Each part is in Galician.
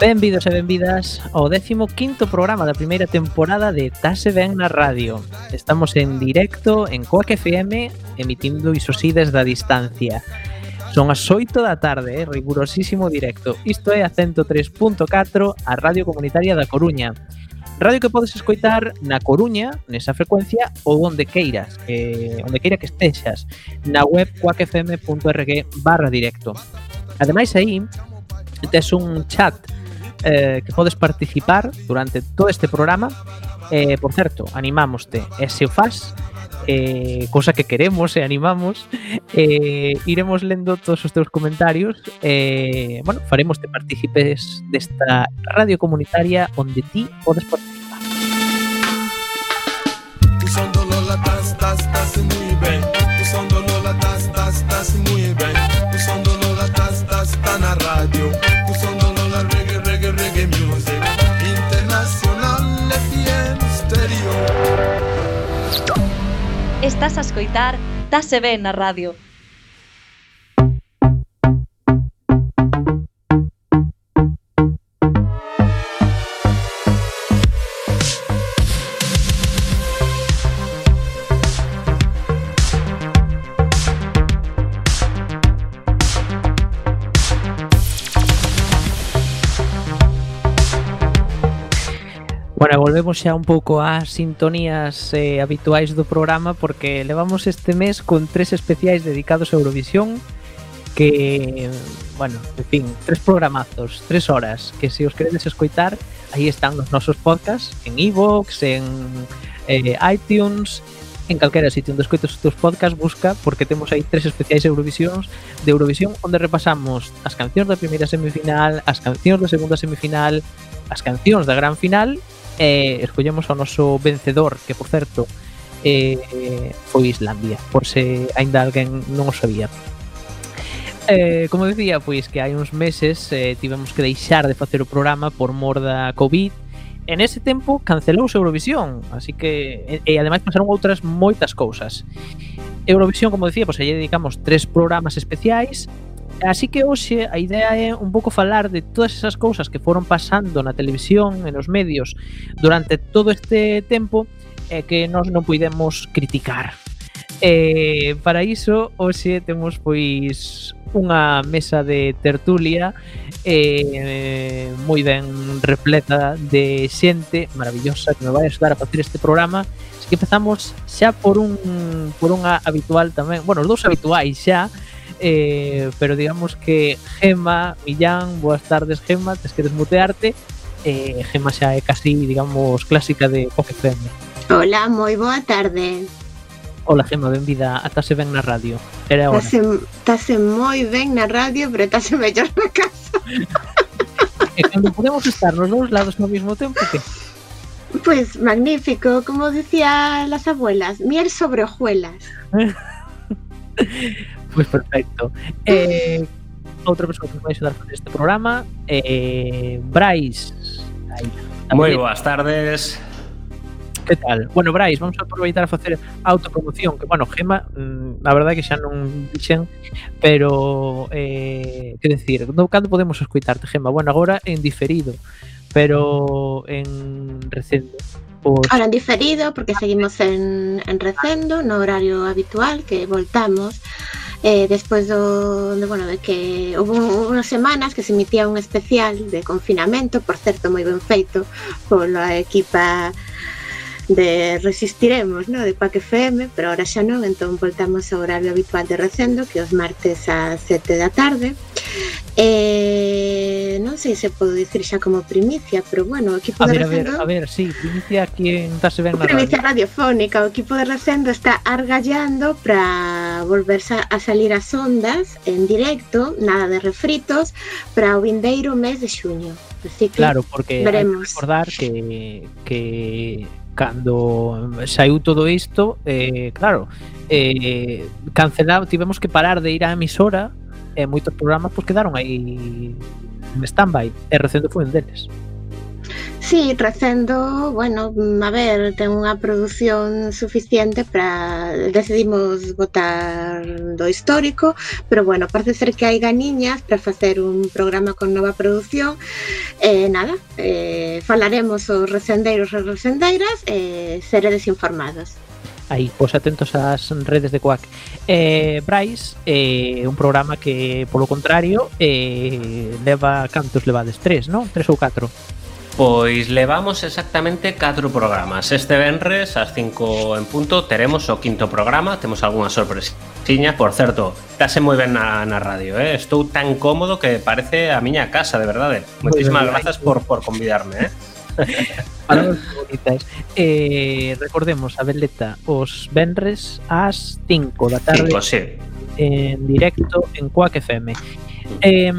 Benvidos e benvidas ao 15º programa da primeira temporada de Tase Ben na Radio. Estamos en directo en Coac FM, emitindo iso sí desde a distancia. Son as 8 da tarde, eh? rigurosísimo directo. Isto é a 103.4, a Radio Comunitaria da Coruña. Radio que podes escoitar na Coruña, nesa frecuencia, ou onde queiras, eh, onde queira que estexas, na web coacfm.org barra directo. Ademais aí, tes un chat eh, que podes participar durante todo este programa. Eh, por certo, animámoste, e se eh, cosa que queremos e animamos eh, iremos lendo todos os teus comentarios. Bueno, faremos te participes desta radio comunitaria onde ti podes participar Estás a escoitar Tase Ben na radio. Bueno, volvemos xa un pouco ás sintonías eh, habituais do programa porque levamos este mes con tres especiais dedicados a Eurovisión que, bueno, en fin, tres programazos, tres horas que se os queredes escoitar, aí están os nosos podcasts en iVoox, e en eh, iTunes, en calquera sitio onde escoites os teus podcasts busca porque temos aí tres especiais Eurovisións de Eurovisión onde repasamos as cancións da primeira semifinal, as cancións da segunda semifinal, as cancións da gran final e escollemos ao noso vencedor, que por certo eh, foi Islandia, por se aínda alguén non o sabía. Eh, como decía, pois que hai uns meses eh, tivemos que deixar de facer o programa por mor da COVID, en ese tempo cancelouse Eurovisión, así que e, e ademais pasaron outras moitas cousas. Eurovisión, como decía, pois aí dedicamos tres programas especiais, Así que hoxe a idea é un pouco falar de todas esas cousas que foron pasando na televisión e nos medios durante todo este tempo e que nós non puidemos criticar. E para iso hoxe temos pois unha mesa de tertulia eh, moi ben repleta de xente maravillosa que me vai axudar a facer este programa así que empezamos xa por un por unha habitual tamén bueno, os dous habituais xa eh, pero digamos que Gema, Millán, boas tardes Gema, tes que desmutearte. Eh, Gema xa é casi, digamos, clásica de Poc FM Hola, moi boa tarde. Hola Gema, benvida. A Tase Ben na radio. Era hora. Tase, tase moi ben na radio, pero tase mellor na casa. E cando podemos estar nos dous lados ao mesmo tempo que Pues magnífico, como decía las abuelas, miel sobre hojuelas. Pois perfecto. Eh, outra persoa que nos axudar a facer este programa eh, Moi tamén. boas tardes. Que tal? Bueno, Brais, vamos a aproveitar a facer autopromoción Que, bueno, Gema, mm, a verdade que xa non dixen Pero, eh, que decir, no, cando podemos escoitarte, Gema? Bueno, agora en diferido Pero en recendo Ahora en diferido, porque seguimos en, en recendo, no horario habitual, que voltamos eh, despois do, de, bueno, de que houve unhas semanas que se emitía un especial de confinamento, por certo moi ben feito pola equipa de Resistiremos, no? de Pac FM, pero ahora xa non, entón voltamos ao horario habitual de Recendo, que os martes ás 7 da tarde. Eh, non sei se podo dicir xa como primicia, pero bueno, o equipo a ver, de recendo... A ver, a ver, sí, primicia que Tase ben na radio. Radiofónica, o equipo de recendo está argallando para volverse a salir as ondas en directo, nada de refritos, para o vindeiro mes de xuño. Así que claro, porque veremos. hai que recordar que, que cando saiu todo isto, eh, claro, eh, cancelado, tivemos que parar de ir á emisora e moitos programas pues, quedaron aí en stand-by e Recendo foi un deles. Sí, Recendo, bueno, a ver, ten unha produción suficiente para decidimos votar do histórico, pero bueno, parece ser que hai ganiñas para facer un programa con nova produción. Eh, nada, eh, falaremos os recendeiros e recendeiras e eh, seredes informados aí, pois atentos ás redes de Quack. Eh, Bryce, eh, un programa que, polo contrario, eh, leva cantos levades? Tres, non? Tres ou catro? Pois levamos exactamente 4 programas. Este venres ás 5 en punto teremos o quinto programa, temos algunha sorpresiña. Por certo, estase moi ben na, na radio, eh? Estou tan cómodo que parece a miña casa, de verdade. Pois Moitísimas grazas por por convidarme, eh? Palabras bonitas. Eh, recordemos a Veleta os venres ás 5 da tarde. 5, sí. En directo en Coac FM. Eh,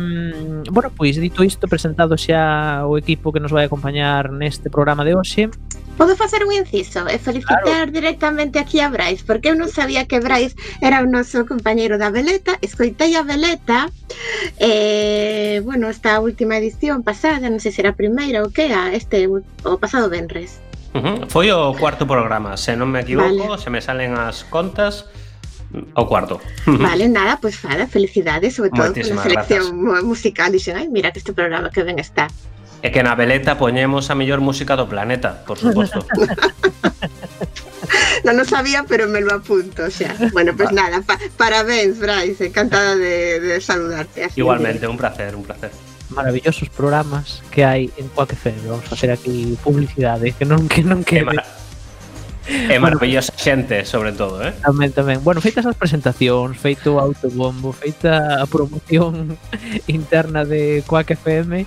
bueno, pois dito isto, presentado xa o equipo que nos vai acompañar neste programa de hoxe, Podo facer un inciso e felicitar claro. directamente aquí a Brais, porque eu non sabía que Brais era o noso compañeiro da Veleta, escoitei a Veleta, eh, bueno, esta última edición pasada, non sei se era a primeira ou que, a este o pasado Benres. Uh -huh. Foi o cuarto programa, se non me equivoco, vale. se me salen as contas, o cuarto. Vale, nada, pois pues, fada, felicidades, sobre todo con a selección gracias. musical. Dixen, ai, mira que este programa que ben está. E que na veleta poñemos a mellor música do planeta, por suposto. non no sabía, pero me lo apunto xa. Bueno, pues nada, pa parabéns, Bryce, encantada de, de saludarte. Así Igualmente, un placer, un placer. Maravillosos programas que hai en Coac FM. Vamos a hacer aquí publicidade, ¿eh? que non que non quede. Que É maravillosa xente, sobre todo, eh? Tamén, tamén. Bueno, feitas as presentacións, feito o autobombo, feita a promoción interna de Quack FM,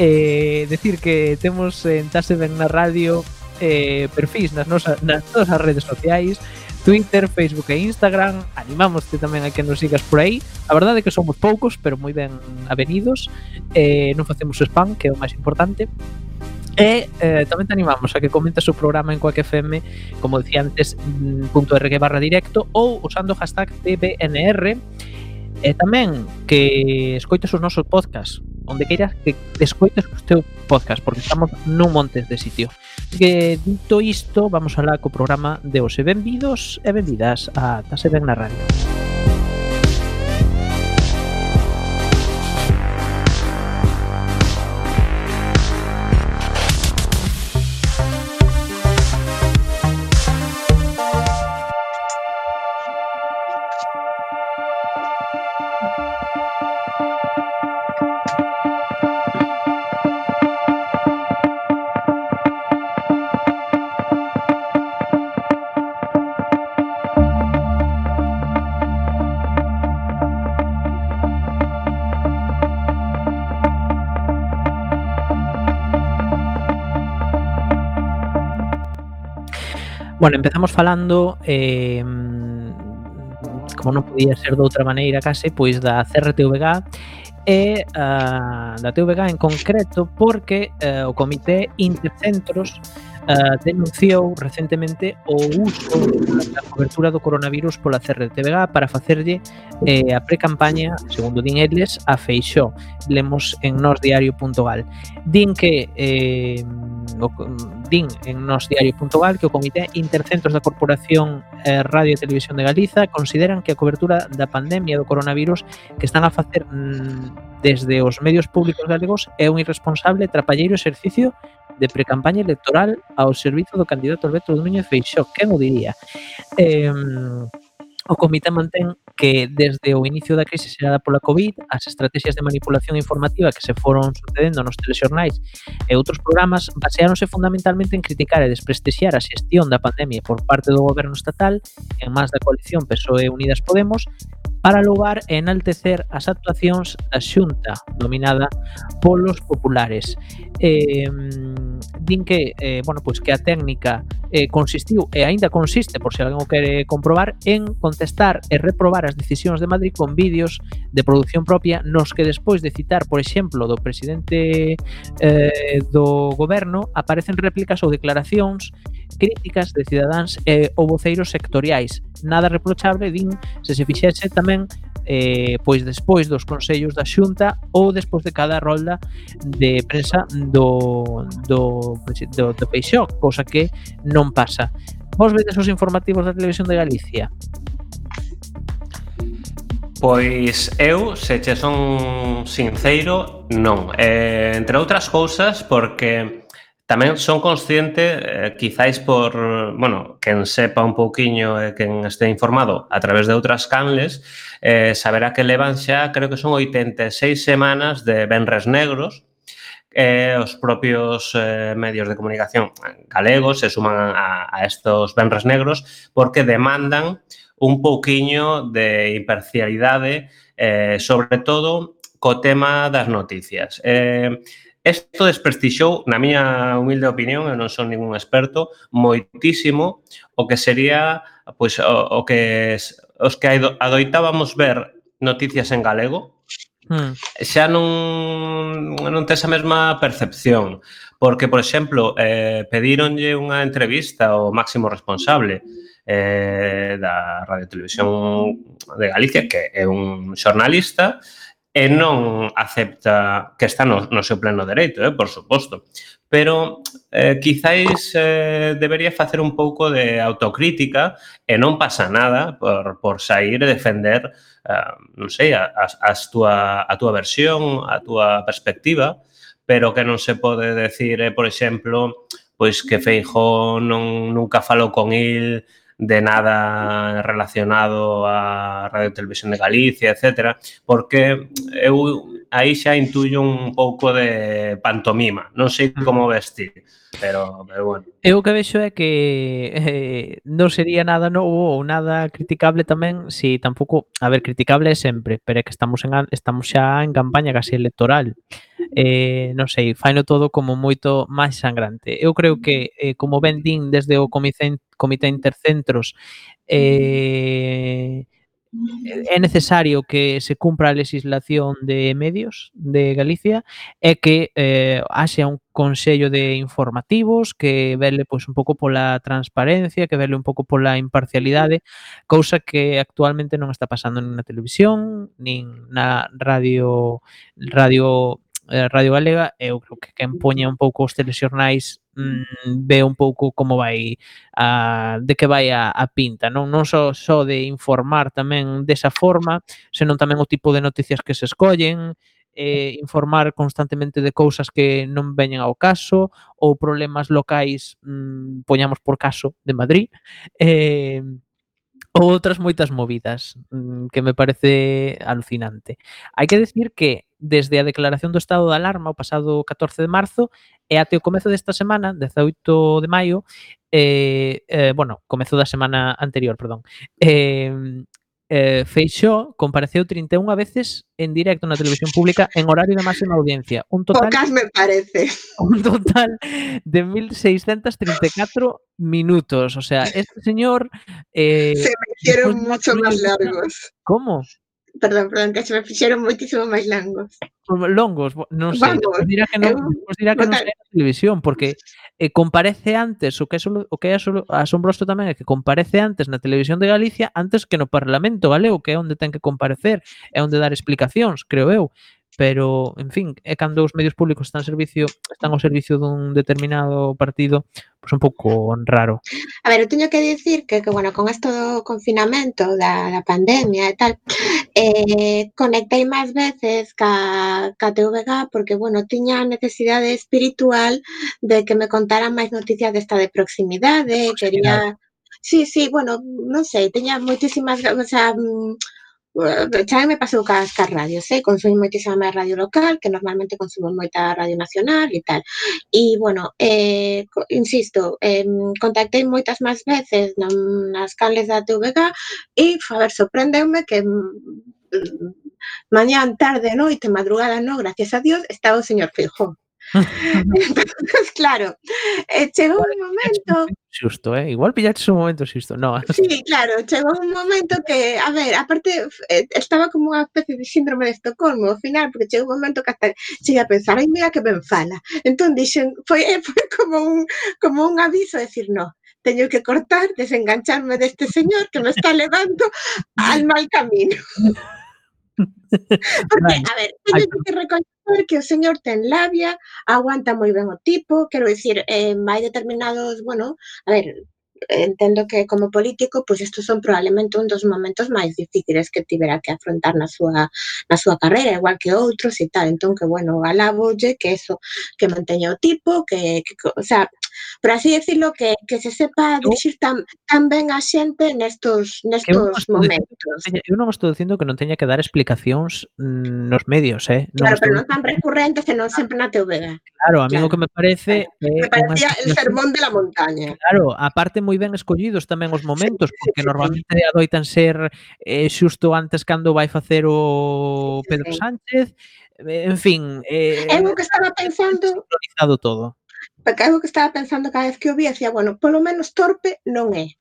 eh, decir que temos en Tase Ben na Radio eh, perfis nas, nosa, nas todas as redes sociais, Twitter, Facebook e Instagram. Animámoste tamén a que nos sigas por aí. A verdade é que somos poucos, pero moi ben avenidos. Eh, non facemos spam, que é o máis importante. E eh, tamén te animamos a que comentes o programa en Quack FM, como decía antes, mm, .rg barra directo ou usando o hashtag TBNR e tamén que escoites os nosos podcast onde queiras que escoites o teu podcast porque estamos nun montes de sitio. Que dito isto vamos alá co programa de hoxe. Benvidos e benvidas a Tase Ben na Radio. Bueno, empezamos falando eh, como non podía ser de outra maneira case, pois da CRTVG e uh, da TVG en concreto porque uh, o Comité Intercentros uh, denunciou recentemente o uso da cobertura do coronavirus pola CRTVG para facerlle eh, a precampaña, segundo din eles, a Feixó. Lemos en nosdiario.gal. Din que eh, o, din en nosdiario.gal que o Comité Intercentros da Corporación eh, Radio e Televisión de Galiza consideran que a cobertura da pandemia do coronavirus que están a facer mm, desde os medios públicos galegos é un irresponsable trapalleiro exercicio de precampaña electoral ao servizo do candidato Alberto Núñez Feixó. Quen o diría? Eh, O comité mantén que desde o inicio da crise xerada pola COVID, as estrategias de manipulación informativa que se foron sucedendo nos telexornais e outros programas baseáronse fundamentalmente en criticar e desprestixiar a xestión da pandemia por parte do goberno estatal en más da coalición PSOE Unidas Podemos para louvar e enaltecer as actuacións da xunta dominada polos populares. Eh, din que eh, bueno, pois que a técnica eh, consistiu e aínda consiste, por se si alguén o quere comprobar, en contestar e reprobar as decisións de Madrid con vídeos de produción propia nos que despois de citar, por exemplo, do presidente eh, do goberno, aparecen réplicas ou declaracións críticas de cidadáns e eh, ou voceiros sectoriais. Nada reprochable, din, se se fixese tamén eh, pois despois dos consellos da Xunta ou despois de cada rolda de prensa do, do, do, do Peixó, cosa que non pasa. Vos vedes os informativos da Televisión de Galicia? Pois eu, se che son sincero, non. Eh, entre outras cousas, porque Tamén son consciente, eh, quizáis por, bueno, quen sepa un pouquiño e eh, quen este informado a través de outras canles, eh, saberá que levan xa, creo que son 86 semanas de Benres Negros, eh, os propios eh, medios de comunicación galegos se suman a, a estos Benres Negros porque demandan un pouquiño de imparcialidade, eh, sobre todo co tema das noticias. Eh, Esto desprestixou, na miña humilde opinión, eu non son ningún experto, moitísimo o que sería pois o, o que os que adoitábamos ver noticias en galego, hmm. xa non non tes a mesma percepción, porque por exemplo, eh pedíronlle unha entrevista ao máximo responsable eh da Radio Televisión de Galicia, que é un xornalista, e non acepta que está no, no seu pleno dereito, eh, por suposto. Pero eh, quizáis eh, debería facer un pouco de autocrítica e non pasa nada por, por sair e defender eh, non sei, a, a, a, tua, a tua versión, a tua perspectiva, pero que non se pode decir, eh, por exemplo, pois que Feijó non nunca falou con il de nada relacionado a Radio Televisión de Galicia, etcétera, porque eu aí xa intuyo un pouco de pantomima, non sei mm. como vestir, pero, pero bueno. Eu que vexo é que eh, non sería nada novo ou nada criticable tamén, si tampouco, a ver, criticable é sempre, pero é que estamos en estamos xa en campaña casi electoral eh, non sei, faino todo como moito máis sangrante. Eu creo que, mm. eh, como ben din desde o Comité, comité Intercentros, mm. eh, é necesario que se cumpra a legislación de medios de Galicia e que eh, haxa un consello de informativos que vele pois un pouco pola transparencia, que vele un pouco pola imparcialidade, cousa que actualmente non está pasando nin na televisión, nin na radio radio Eh, Radio Galega, eu creo que quen poña un pouco os telexornais mm, ve un pouco como vai a, de que vai a, a pinta, non non só, só de informar tamén desa forma, senón tamén o tipo de noticias que se escollen, eh, informar constantemente de cousas que non veñen ao caso ou problemas locais, mm, poñamos por caso, de Madrid. Eh, ou outras moitas movidas mm, que me parece alucinante. Hai que decir que desde a declaración do estado de alarma o pasado 14 de marzo e até o comezo desta semana, 18 de maio, eh, eh, bueno, comezo da semana anterior, perdón, eh, eh, Feixó compareceu 31 veces en directo na televisión pública en horario de máxima audiencia. Un total, Pocas me parece. Un total de 1634 minutos. O sea, este señor... Eh, Se me hicieron mucho más largos. ¿Cómo? perdón, perdón, que se me fixeron moitísimo máis longos. Longos, non sei, Vamos, dirá que non, eh, dirá que non sei na televisión, porque eh, comparece antes, o que, é solo, o que é solo, asombroso tamén é que comparece antes na televisión de Galicia antes que no Parlamento Galego, que é onde ten que comparecer, é onde dar explicacións, creo eu pero, en fin, é cando os medios públicos están servicio, están ao servicio dun determinado partido, pois un pouco raro. A ver, eu teño que dicir que, que bueno, con isto do confinamento, da, da pandemia e tal, eh, conectei máis veces ca, ca TVG porque, bueno, tiña a necesidade espiritual de que me contaran máis noticias desta de proximidade, proximidade. quería... Sí, sí, bueno, non sei, teña moitísimas, o sea, mm, xa me pasou cas, cas radios, eh? consumo moitísima máis radio local, que normalmente consumo moita radio nacional e tal. E, bueno, eh, insisto, eh, contactei moitas máis veces non, nas canles da TVG e, a ver, sorprendeume que mm, mm, mañán, tarde, noite, madrugada, no, gracias a Dios, estaba o señor Feijó. Entonces, claro, eh, chegou un momento xusto, eh? Igual pillaches un momento xusto, no. Sí, claro, chegou un momento que, a ver, aparte eh, estaba como unha especie de síndrome de Estocolmo ao final, porque chegou un momento que hasta cheguei a pensar, ai, mira que ben fala. Entón dixen, foi, eh, foi como un como un aviso, decir, no, teño que cortar, desengancharme deste señor que me está levando al mal camino. Porque, a ver, teño que reconocer que o señor ten labia, aguanta moi ben o tipo, quero dicir, eh, hai determinados, bueno, a ver, entendo que como político, pois pues estos son probablemente un dos momentos máis difíciles que tivera que afrontar na súa na súa carreira, igual que outros e tal. Entón que bueno, alabolle que eso, que manteña o tipo, que, que o sea, por así decirlo, que, que se sepa dirixir tan, tan ben a xente nestos, nestos eu momentos. Dicindo, eu non estou dicindo que non teña que dar explicacións nos medios, eh? Non claro, pero non tan recurrentes e non sempre na TV. Claro, a mí claro. que me parece... Me parecía unha... el sermón de la montaña. Claro, aparte moi ben escollidos tamén os momentos, sí, porque sí, normalmente sí. adoitan ser eh, xusto antes cando vai facer o Pedro Sánchez, eh, en fin... Eh, é o que estaba pensando... todo porque algo que estaba pensando cada vez que o vi, decía, bueno, polo menos torpe non é.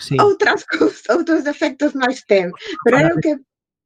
Sí. Outras cousas, outros defectos máis ten, pero era o que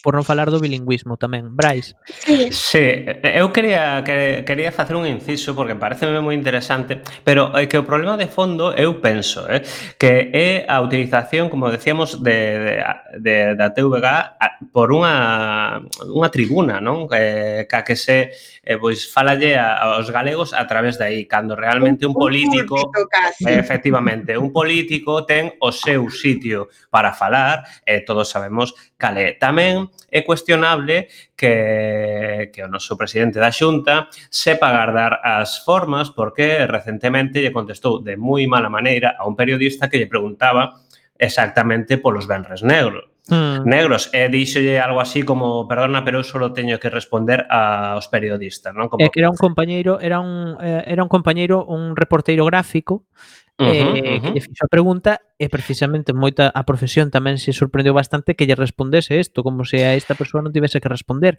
por non falar do bilingüismo tamén. Brais. Sí, sí eu quería que, quería facer un inciso porque pareceme moi interesante, pero é que o problema de fondo eu penso, eh, que é a utilización, como decíamos, de, de, de da TVG por unha unha tribuna, non? Eh, que, que que se eh, pois falalle a, aos galegos a través de aí, cando realmente un, político casi. Eh, efectivamente, un político ten o seu sitio para falar, eh, todos sabemos cal é. Tamén é cuestionable que, que o noso presidente da Xunta sepa guardar as formas porque recentemente lle contestou de moi mala maneira a un periodista que lle preguntaba exactamente polos benres negros. Mm. negros e díxolle algo así como perdona, pero eu só teño que responder aos periodistas, non? Como... É que era un compañeiro, era un eh, era un compañeiro, un reporteiro gráfico Uh -huh, eh, uh -huh. que lle fixo a pregunta e precisamente moita a profesión tamén se sorprendeu bastante que lle respondese isto, como se a esta persoa non tivese que responder.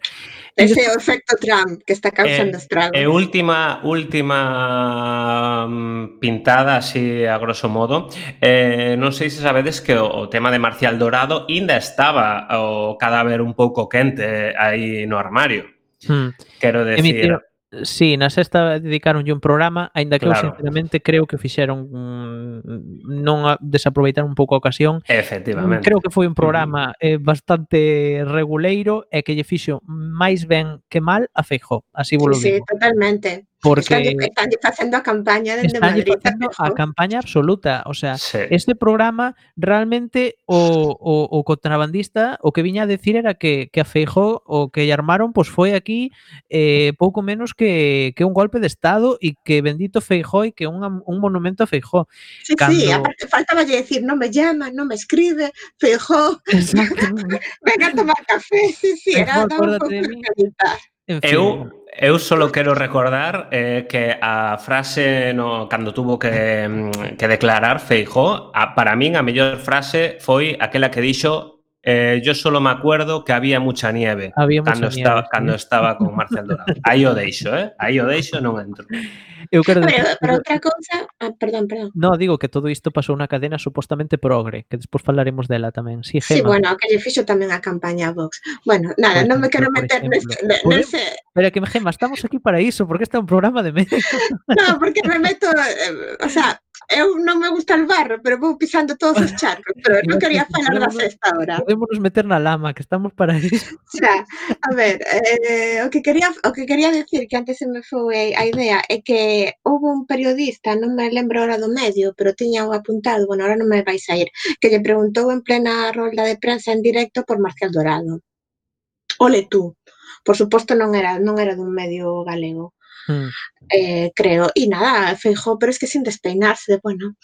Ese é o efecto Trump que está causando eh, estragos. E última última mm, pintada así a grosso modo. Eh, non sei se sabedes que o, o tema de Marcial Dorado ainda estaba o cadáver un pouco quente eh, aí no armario. Hmm. Quero decir, Emitido Sí, na sexta dedicaronlle un programa, aínda que claro. eu sinceramente creo que fixeron mm, non a, desaproveitar un pouco a ocasión. Efectivamente. Creo que foi un programa eh, bastante reguleiro e que lle fixo máis ben que mal a Feijó, así volo sí, digo. Sí, totalmente. Porque están, están facendo a campaña dende están Madrid. Facendo a campaña absoluta, o sea, sí. este programa realmente o, o, o contrabandista o que viña a decir era que, que a Feijó o que lle armaron pois pues, foi aquí eh, pouco menos que, que un golpe de Estado e que bendito Feijó e que un, un monumento a Feijó. Sí, Cando... sí, aparte faltaba decir non me llama, non me escribe, Feijó, venga a tomar café, sí, sí, Feijó, era un pouco de mí. En fin. Eu Eu solo quero recordar eh, que a frase no, cando tuvo que, mm, que declarar Feijó, a, para min a mellor frase foi aquela que dixo eh, yo solo me acuerdo que había mucha nieve había mucha estaba, nieve, sí. estaba con Marcial Dorado. Aí o deixo, eh? Aí o deixo, non entro. Eu quero decir, Pero, pero outra cousa, ah, perdón, perdón. no, digo que todo isto pasou unha cadena supostamente progre, que despois falaremos dela tamén. Sí, Sí, Gema. bueno, que lle fixo tamén a campaña a Vox. Bueno, nada, Por non me quero por meter neste, nese, Pero que Gema, estamos aquí para iso, porque este é un programa de medio. No, porque me meto, eh, o sea, Eh, eu non me gusta el barro, pero vou pisando todos os charcos, pero non quería falar da sexta hora. Podémonos meter na lama, que estamos para iso. Xa, a ver, eh, o que quería o que quería decir que antes se me foi a idea é que houve un periodista, non me lembro ahora do medio, pero tiña o apuntado, bueno, ahora non me vais a ir, que lle preguntou en plena rolda de prensa en directo por Marcial Dorado. Ole tú. Por suposto non era non era dun medio galego Mm. Eh, creo. Y nada, Feijó, pero es que sin despeinarse, bueno,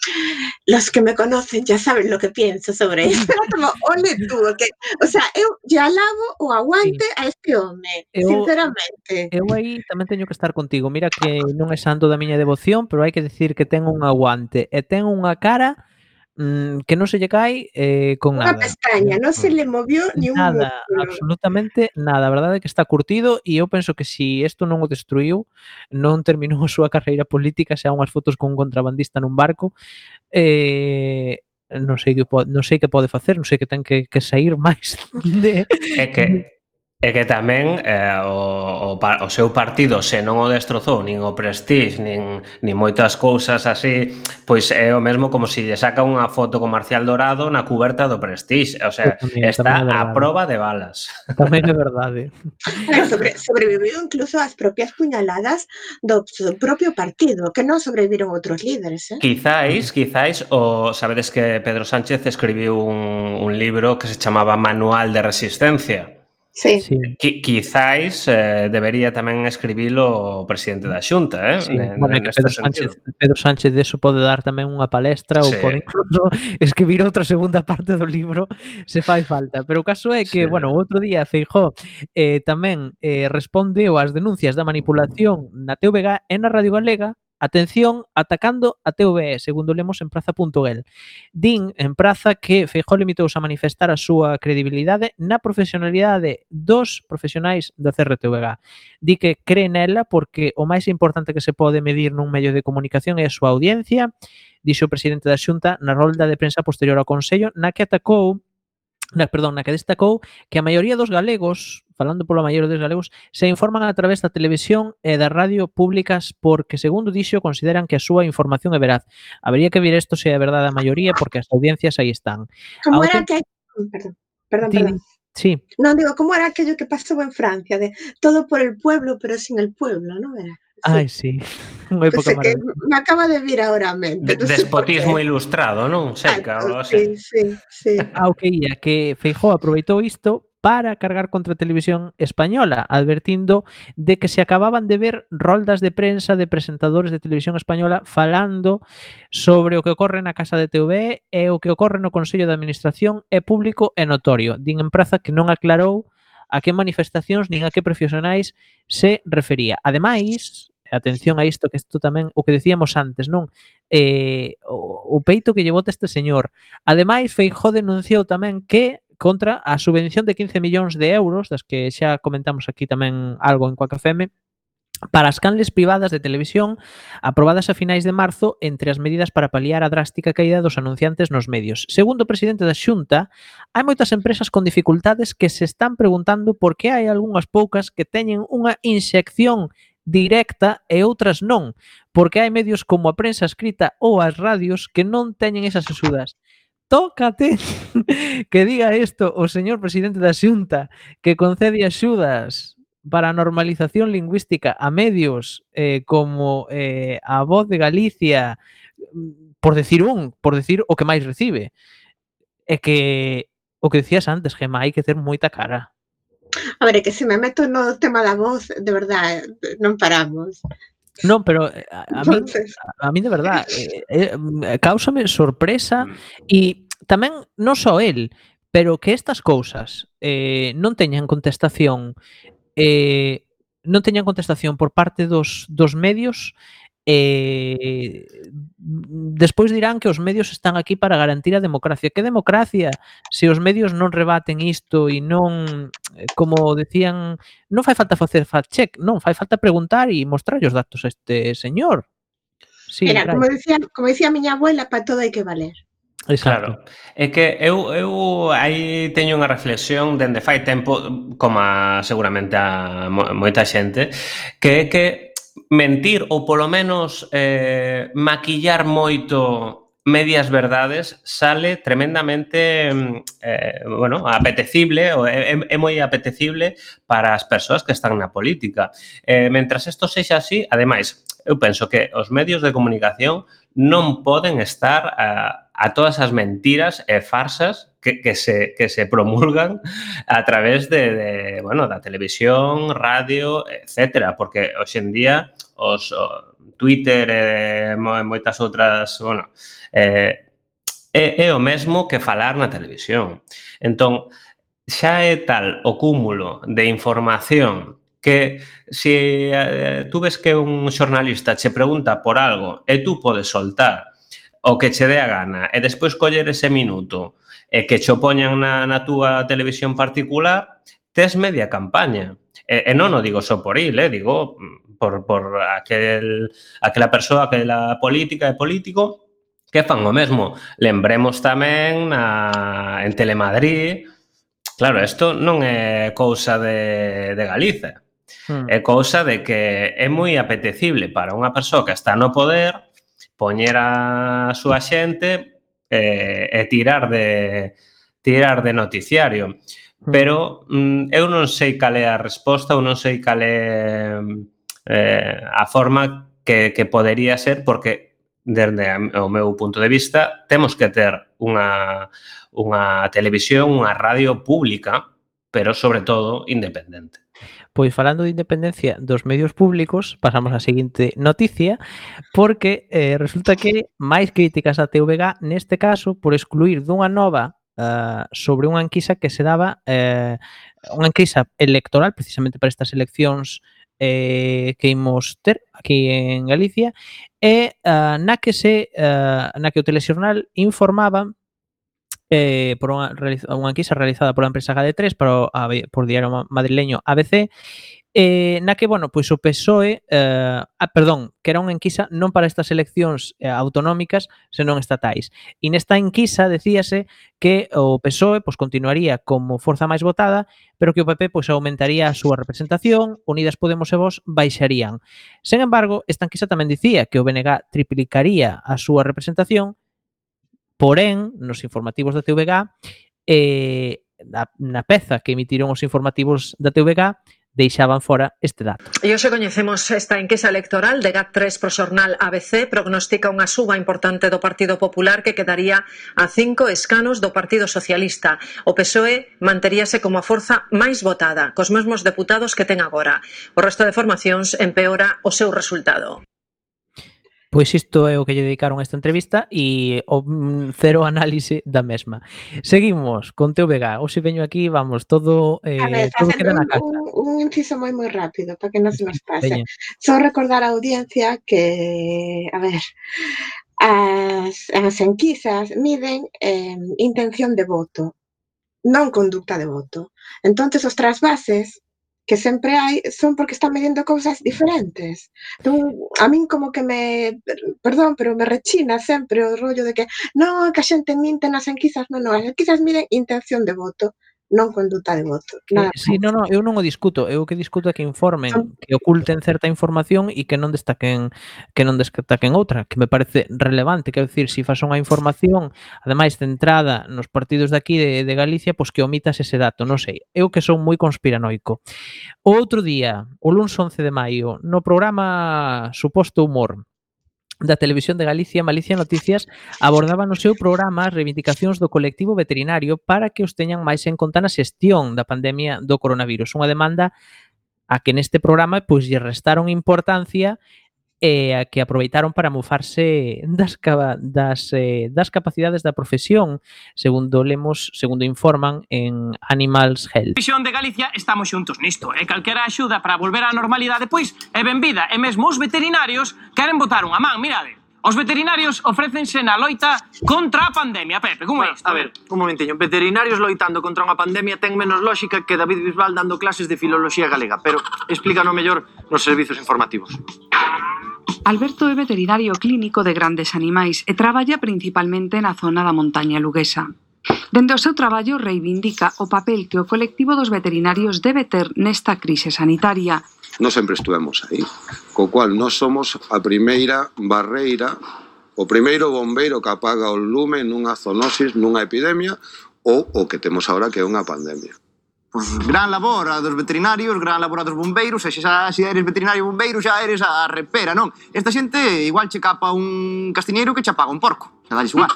los que me conocen ya saben lo que pienso sobre eso. Era como, ole tú, que, o sea, eu ya lavo o aguante sí. a este home, eu, sinceramente. Eu aí tamén teño que estar contigo. Mira que non é santo da miña devoción, pero hai que decir que ten un aguante e ten unha cara Mm, que non se lle cae eh, con Una nada. pestaña, non se mm. le movió ni un nada, músculo. absolutamente nada, a verdade é que está curtido e eu penso que se si isto non o destruiu, non terminou a súa carreira política, xa unhas fotos con un contrabandista nun barco, eh, non sei que pode, non sei que pode facer, non sei que ten que, que sair máis de É que E que tamén eh, o, o, o seu partido, se non o destrozou, nin o Prestige, nin, nin moitas cousas así, pois é o mesmo como se si lle saca unha foto con Marcial Dorado na cuberta do Prestige. O sea, tamén, está tamén a proba de balas. Tamén é verdade. Eh. Sobre, sobreviviu incluso as propias puñaladas do propio partido, que non sobreviviron outros líderes. Eh? Quizáis, quizáis, o sabedes que Pedro Sánchez escribiu un, un libro que se chamaba Manual de Resistencia Sí. sí. Qui, quizáis eh, debería tamén escribilo o presidente da Xunta, eh? Sí. En, bueno, en Pedro, Sánchez, Pedro Sánchez de eso pode dar tamén unha palestra sí. ou pode incluso escribir outra segunda parte do libro se fai falta. Pero o caso é que, sí. bueno, outro día Feijó eh, tamén eh, respondeu ás denuncias da manipulación na TVG e na Radio Galega Atención, atacando a TVE, segundo lemos en praza.el. Din en praza que Feijó limitouse a manifestar a súa credibilidade na profesionalidade dos profesionais da CRTVG. Di que cree nela porque o máis importante que se pode medir nun medio de comunicación é a súa audiencia, dixo o presidente da Xunta na rolda de prensa posterior ao Consello, na que atacou perdón, na que destacou que a maioría dos galegos, falando polo maioría dos galegos, se informan a través da televisión e da radio públicas porque, segundo dixo, consideran que a súa información é veraz. Habería que vir isto se é verdade a maioría porque as audiencias aí están. Como era que... Perdón, perdón, perdón. Sí. Non, digo, como era aquello que pasou en Francia, de todo por el pueblo, pero sin el pueblo, non era? Ai, sí. Unha época pues que me acaba de vir ahora a mente. No Despotismo ilustrado, non? Seca, ah, sí, sí, sí. Ao que ia, que Feijó aproveitou isto para cargar contra a televisión española, advertindo de que se acababan de ver roldas de prensa de presentadores de televisión española falando sobre o que ocorre na Casa de TV e o que ocorre no Consello de Administración é público e notorio. Din en praza que non aclarou a que manifestacións nin a que profesionais se refería. Ademais, atención a isto que isto tamén o que decíamos antes, non? Eh, o, o peito que llevou este señor. Ademais, Feijó denunciou tamén que contra a subvención de 15 millóns de euros, das que xa comentamos aquí tamén algo en Coaca FM, para as canles privadas de televisión aprobadas a finais de marzo entre as medidas para paliar a drástica caída dos anunciantes nos medios. Segundo o presidente da Xunta, hai moitas empresas con dificultades que se están preguntando por que hai algunhas poucas que teñen unha inxección directa e outras non, porque hai medios como a prensa escrita ou as radios que non teñen esas axudas. Tócate que diga isto o señor presidente da Xunta que concede axudas para a normalización lingüística a medios eh, como eh, a Voz de Galicia, por decir un, por decir o que máis recibe. É que o que decías antes, Gema, hai que ter moita cara. A ver, que se me meto no tema da voz, de verdad, non paramos. Non, pero eh, a, a, mí, a, a mí de verdad eh, eh, causame sorpresa mm. e tamén non só el, pero que estas cousas eh, non teñan contestación eh, non teñan contestación por parte dos, dos medios eh, despois dirán que os medios están aquí para garantir a democracia. Que democracia se os medios non rebaten isto e non, eh, como decían, non fai falta facer fact-check, non, fai falta preguntar e mostrar os datos a este señor. Sí, Era, como decía, como decía a miña abuela, para todo hai que valer. Exacto. Claro. É que eu, eu aí teño unha reflexión dende fai tempo, como seguramente a moita xente, que é que mentir ou polo menos eh, maquillar moito medias verdades sale tremendamente mm, eh, bueno, apetecible ou é, é moi apetecible para as persoas que están na política. Eh, mentras isto sexa así, ademais, eu penso que os medios de comunicación non poden estar a, a todas as mentiras e farsas que, que, se, que se promulgan a través de, de, bueno, da televisión, radio, etcétera, porque hoxe en día os o, Twitter e moitas outras, bueno, eh, é, é o mesmo que falar na televisión. Entón, xa é tal o cúmulo de información que se eh, tú ves que un xornalista che pregunta por algo e tú podes soltar o que che dé a gana e despois coller ese minuto e que cho poñan na, na túa televisión particular, tes media campaña. E, e non o digo só por il, eh, digo por, por aquel, aquela persoa, aquela política e político que fan o mesmo. Lembremos tamén na, en Telemadrid, claro, isto non é cousa de, de Galiza, hmm. é cousa de que é moi apetecible para unha persoa que está no poder poñer a súa xente eh, e tirar de tirar de noticiario. Pero mm, eu non sei cal é a resposta ou non sei cal é eh, a forma que, que podería ser porque desde o meu punto de vista temos que ter unha, unha televisión, unha radio pública, pero sobre todo independente. Pois falando de independencia dos medios públicos, pasamos á seguinte noticia, porque eh, resulta que máis críticas a TVG neste caso por excluir dunha nova Uh, sobre unha enquisa que se daba eh, unha enquisa electoral precisamente para estas eleccións eh, que imos ter aquí en Galicia e uh, na que se uh, na que o telexornal informaba eh, por unha, unha enquisa realizada pola empresa GAD3 para, a, por diario madrileño ABC eh, na que, bueno, pois o PSOE, eh, ah, perdón, que era unha enquisa non para estas eleccións eh, autonómicas, senón estatais. E nesta enquisa decíase que o PSOE pois, continuaría como forza máis votada, pero que o PP pois, aumentaría a súa representación, Unidas Podemos e Vos baixarían. Sen embargo, esta enquisa tamén dicía que o BNG triplicaría a súa representación, Porén, nos informativos da TVG, eh, na, na peza que emitiron os informativos da TVG, deixaban fora este dato. E hoxe coñecemos esta enquisa electoral de GAT3 pro xornal ABC prognostica unha suba importante do Partido Popular que quedaría a cinco escanos do Partido Socialista. O PSOE manteríase como a forza máis votada, cos mesmos deputados que ten agora. O resto de formacións empeora o seu resultado. Pois isto é o que lle dedicaron a esta entrevista e o mm, cero análise da mesma. Seguimos con teu vega. Hoxe veño aquí, vamos, todo eh, a ver, todo queda na casa. Un, un inciso moi moi rápido para que non se nos pase. Veña. Só recordar a audiencia que, a ver, as, as enquisas miden eh, intención de voto, non conducta de voto. Entonces, os trasvases que sempre hai son porque están medindo cousas diferentes. Entón, a min como que me, perdón, pero me rechina sempre o rollo de que non, que a xente minte nas enquisas, non, non, as enquisas miden intención de voto non conduta de voto. Eh, nada sí, no, no, eu non o discuto, eu o que discuto é que informen, que oculten certa información e que non destaquen que non destaquen outra, que me parece relevante, quero dicir, se si fas unha información ademais centrada nos partidos de aquí de, de Galicia, pois que omitas ese dato, non sei. Eu que son moi conspiranoico. O outro día, o luns 11 de maio, no programa Suposto Humor, da Televisión de Galicia, Malicia Noticias, abordaba no seu programa as reivindicacións do colectivo veterinario para que os teñan máis en conta na xestión da pandemia do coronavirus. Unha demanda a que neste programa pois lle restaron importancia e a que aproveitaron para mofarse das, das, eh, das capacidades da profesión, segundo lemos, segundo informan en Animals Health. Visión de Galicia estamos xuntos nisto, e calquera axuda para volver á normalidade, pois, é benvida, e mesmo os veterinarios queren botar unha man, mirade. Os veterinarios ofrécense na loita contra a pandemia, Pepe, como é isto? A ver, un momentiño, veterinarios loitando contra unha pandemia ten menos lógica que David Bisbal dando clases de filoloxía galega, pero explícano mellor nos servizos informativos. Alberto é veterinario clínico de grandes animais e traballa principalmente na zona da montaña luguesa. Dende o seu traballo reivindica o papel que o colectivo dos veterinarios debe ter nesta crise sanitaria. Non sempre estuvemos aí, co cual non somos a primeira barreira o primeiro bombeiro que apaga o lume nunha zoonosis, nunha epidemia ou o que temos agora que é unha pandemia. Pois, gran labor a dos veterinarios, gran labor a dos bombeiros, e xa, xa, se eres veterinario bombeiro xa eres a repera, non? Esta xente igual che capa un castiñeiro que che apaga un porco. Xa dales igual.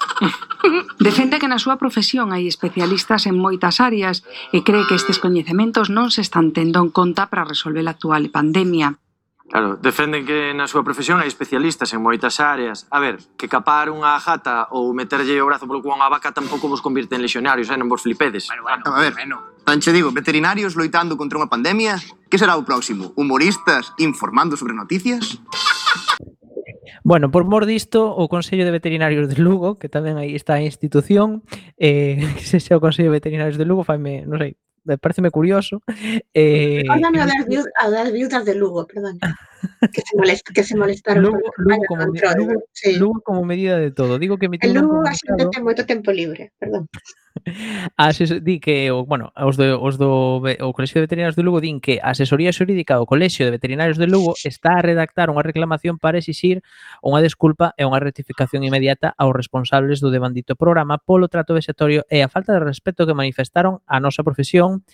Defende que na súa profesión hai especialistas en moitas áreas e cree que estes coñecementos non se están tendo en conta para resolver a actual pandemia. Claro, defenden que na súa profesión hai especialistas en moitas áreas. A ver, que capar unha jata ou meterlle o brazo polo cu a unha vaca tampouco vos convirte en lexionarios, eh? non vos flipedes. Bueno, bueno, a ver, bueno. tan che digo, veterinarios loitando contra unha pandemia, que será o próximo? Humoristas informando sobre noticias? Bueno, por mor disto, o Consello de Veterinarios de Lugo, que tamén aí está a institución, eh, que se xa o Consello de Veterinarios de Lugo, faime, non sei, me pareceme curioso. Eh, Recórdame a das, viudas, a das viudas de Lugo, perdón. Que se, molest, que se molestaron Lugo, Lugo, como, control, Lugo, sí. Lugo como medida de todo. Digo que El Lugo a xente ten moito tempo libre, perdón. A di que o, bueno, os do, os do o Colexio de Veterinarios de Lugo din que a asesoría xurídica do Colexio de Veterinarios de Lugo está a redactar unha reclamación para exixir unha desculpa e unha rectificación inmediata aos responsables do devandito programa polo trato vexatorio e a falta de respeto que manifestaron a nosa profesión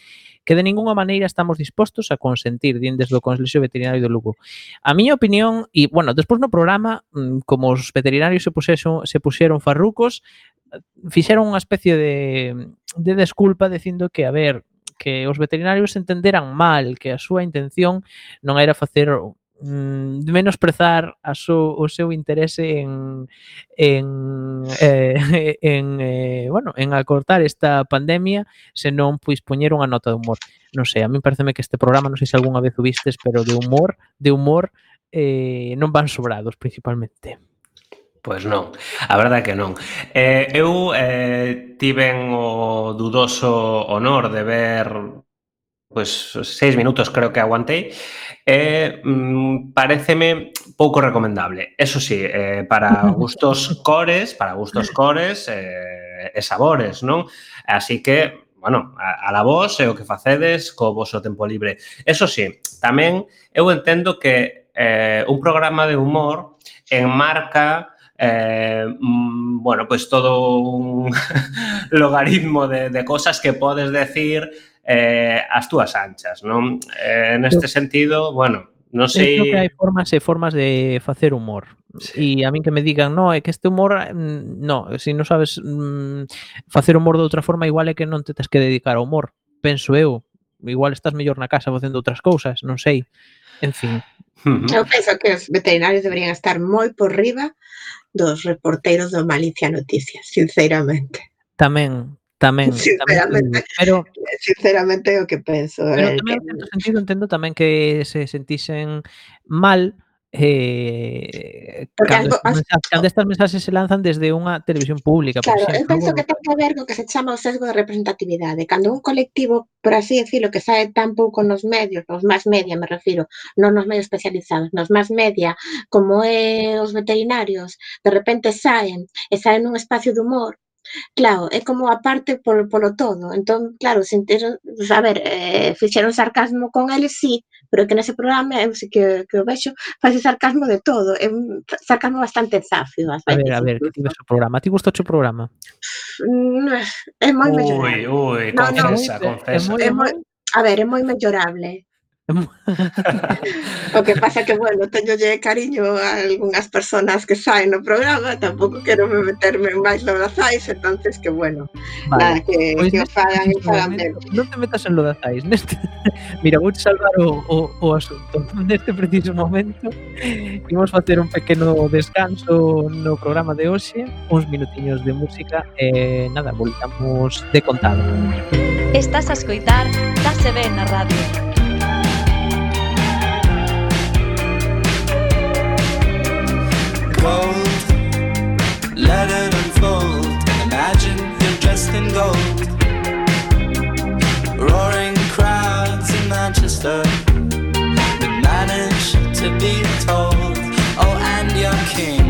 que de ningunha maneira estamos dispostos a consentir din desde o Consello Veterinario de Lugo. A miña opinión, e, bueno, despois no programa, mm, como os veterinarios se puxeron, se puxeron farrucos, fixeron unha especie de, de desculpa dicindo que, a ver, que os veterinarios entenderan mal que a súa intención non era facer mm, menosprezar a so, o seu interese en en eh, en eh, bueno, en acortar esta pandemia, senón pois poñer unha nota de humor. Non sei, a mí pareceme que este programa, non sei se algunha vez o vistes, pero de humor, de humor eh, non van sobrados principalmente. Pois non, a verdade que non. Eh, eu eh, tiven o dudoso honor de ver pois seis minutos creo que aguantei e eh, mm, pareceme pouco recomendable. Eso sí, eh, para gustos cores, para gustos cores eh, e sabores, non? Así que bueno, a, a la vos e o que facedes co voso tempo libre. Eso sí, tamén eu entendo que eh, un programa de humor enmarca eh, mm, bueno, pues todo un logaritmo de, de, cosas que podes decir eh, as túas anchas, non? Eh, neste sentido, bueno, non sei... Creo que hai formas e formas de facer humor. Sí. E a min que me digan, no, é que este humor, mm, no, se si non sabes mm, facer humor de outra forma, igual é que non te tes que dedicar ao humor, penso eu. Igual estás mellor na casa facendo outras cousas, non sei. En fin. Eu penso que os veterinarios deberían estar moi por riba dos reporteros do Malicia Noticias, sinceramente. Tamén, tamén, tamén Sinceramente, pero sinceramente o que penso. Pero eh, tamén, que- en certo sentido, entendo tamén que se sentisen mal eh, cando, cando estas mensaxes se lanzan desde unha televisión pública. Claro, por exemplo. eu penso que ten que ver co que se chama o sesgo de representatividade. Cando un colectivo, por así decirlo, que sae tan pouco nos medios, nos máis media me refiro, non nos medios especializados, nos máis media, como é os veterinarios, de repente saen, e saen nun espacio de humor, Claro, é como aparte polo, polo todo. Entón, claro, sentiron, a ver, eh, fixeron sarcasmo con eles, sí, pero que nese programa eu sí que, que o vexo, sarcasmo de todo. É un sarcasmo bastante zafio, A ver, a ver, que ti ves o programa. A ti gusta o programa? Mm, é moi Ui, mellorable. ui, No, no, confesa, é confesa. moi- É moi, a ver, é moi mellorable. o que pasa que, bueno, teño lle cariño a algunhas personas que saen no programa, tampouco quero me meterme en máis lodazais, entonces que, bueno, vale. nada, que, pois que o fagan e fagan ben. Non te metas en lodazais, neste... Mira, vou salvar o, o, o asunto. Neste preciso momento, imos facer un pequeno descanso no programa de hoxe, uns minutiños de música e, nada, voltamos de contado. Estás a escoitar dase Ben na radio gold. Let it unfold. Imagine you're dressed in gold. Roaring crowds in Manchester would manage to be told. Oh, and your king,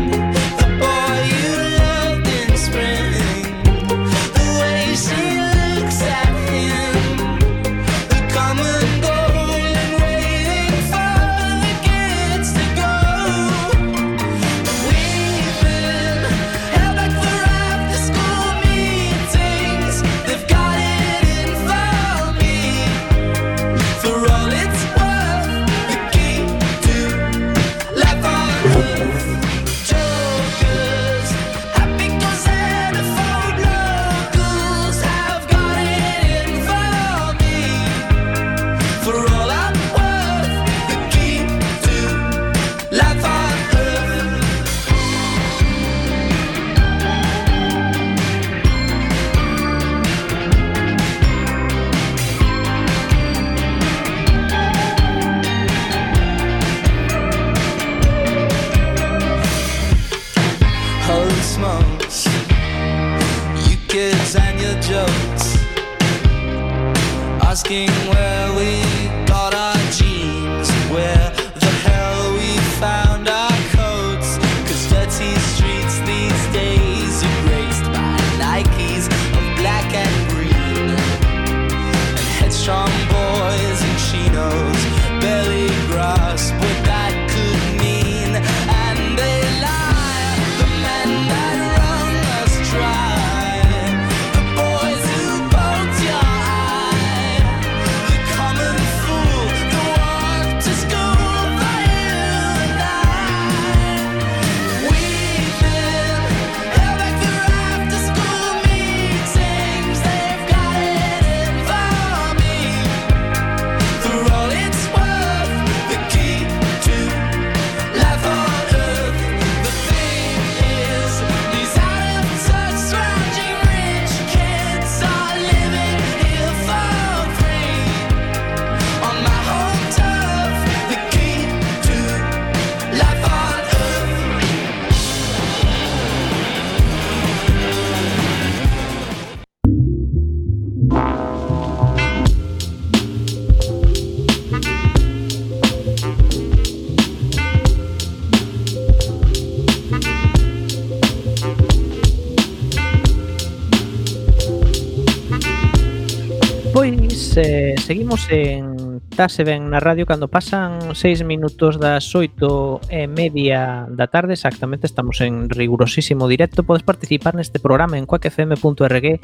seguimos en Tase ben na radio cando pasan 6 minutos das 8 e media da tarde exactamente estamos en rigurosísimo directo. Podes participar neste programa en coacfm.org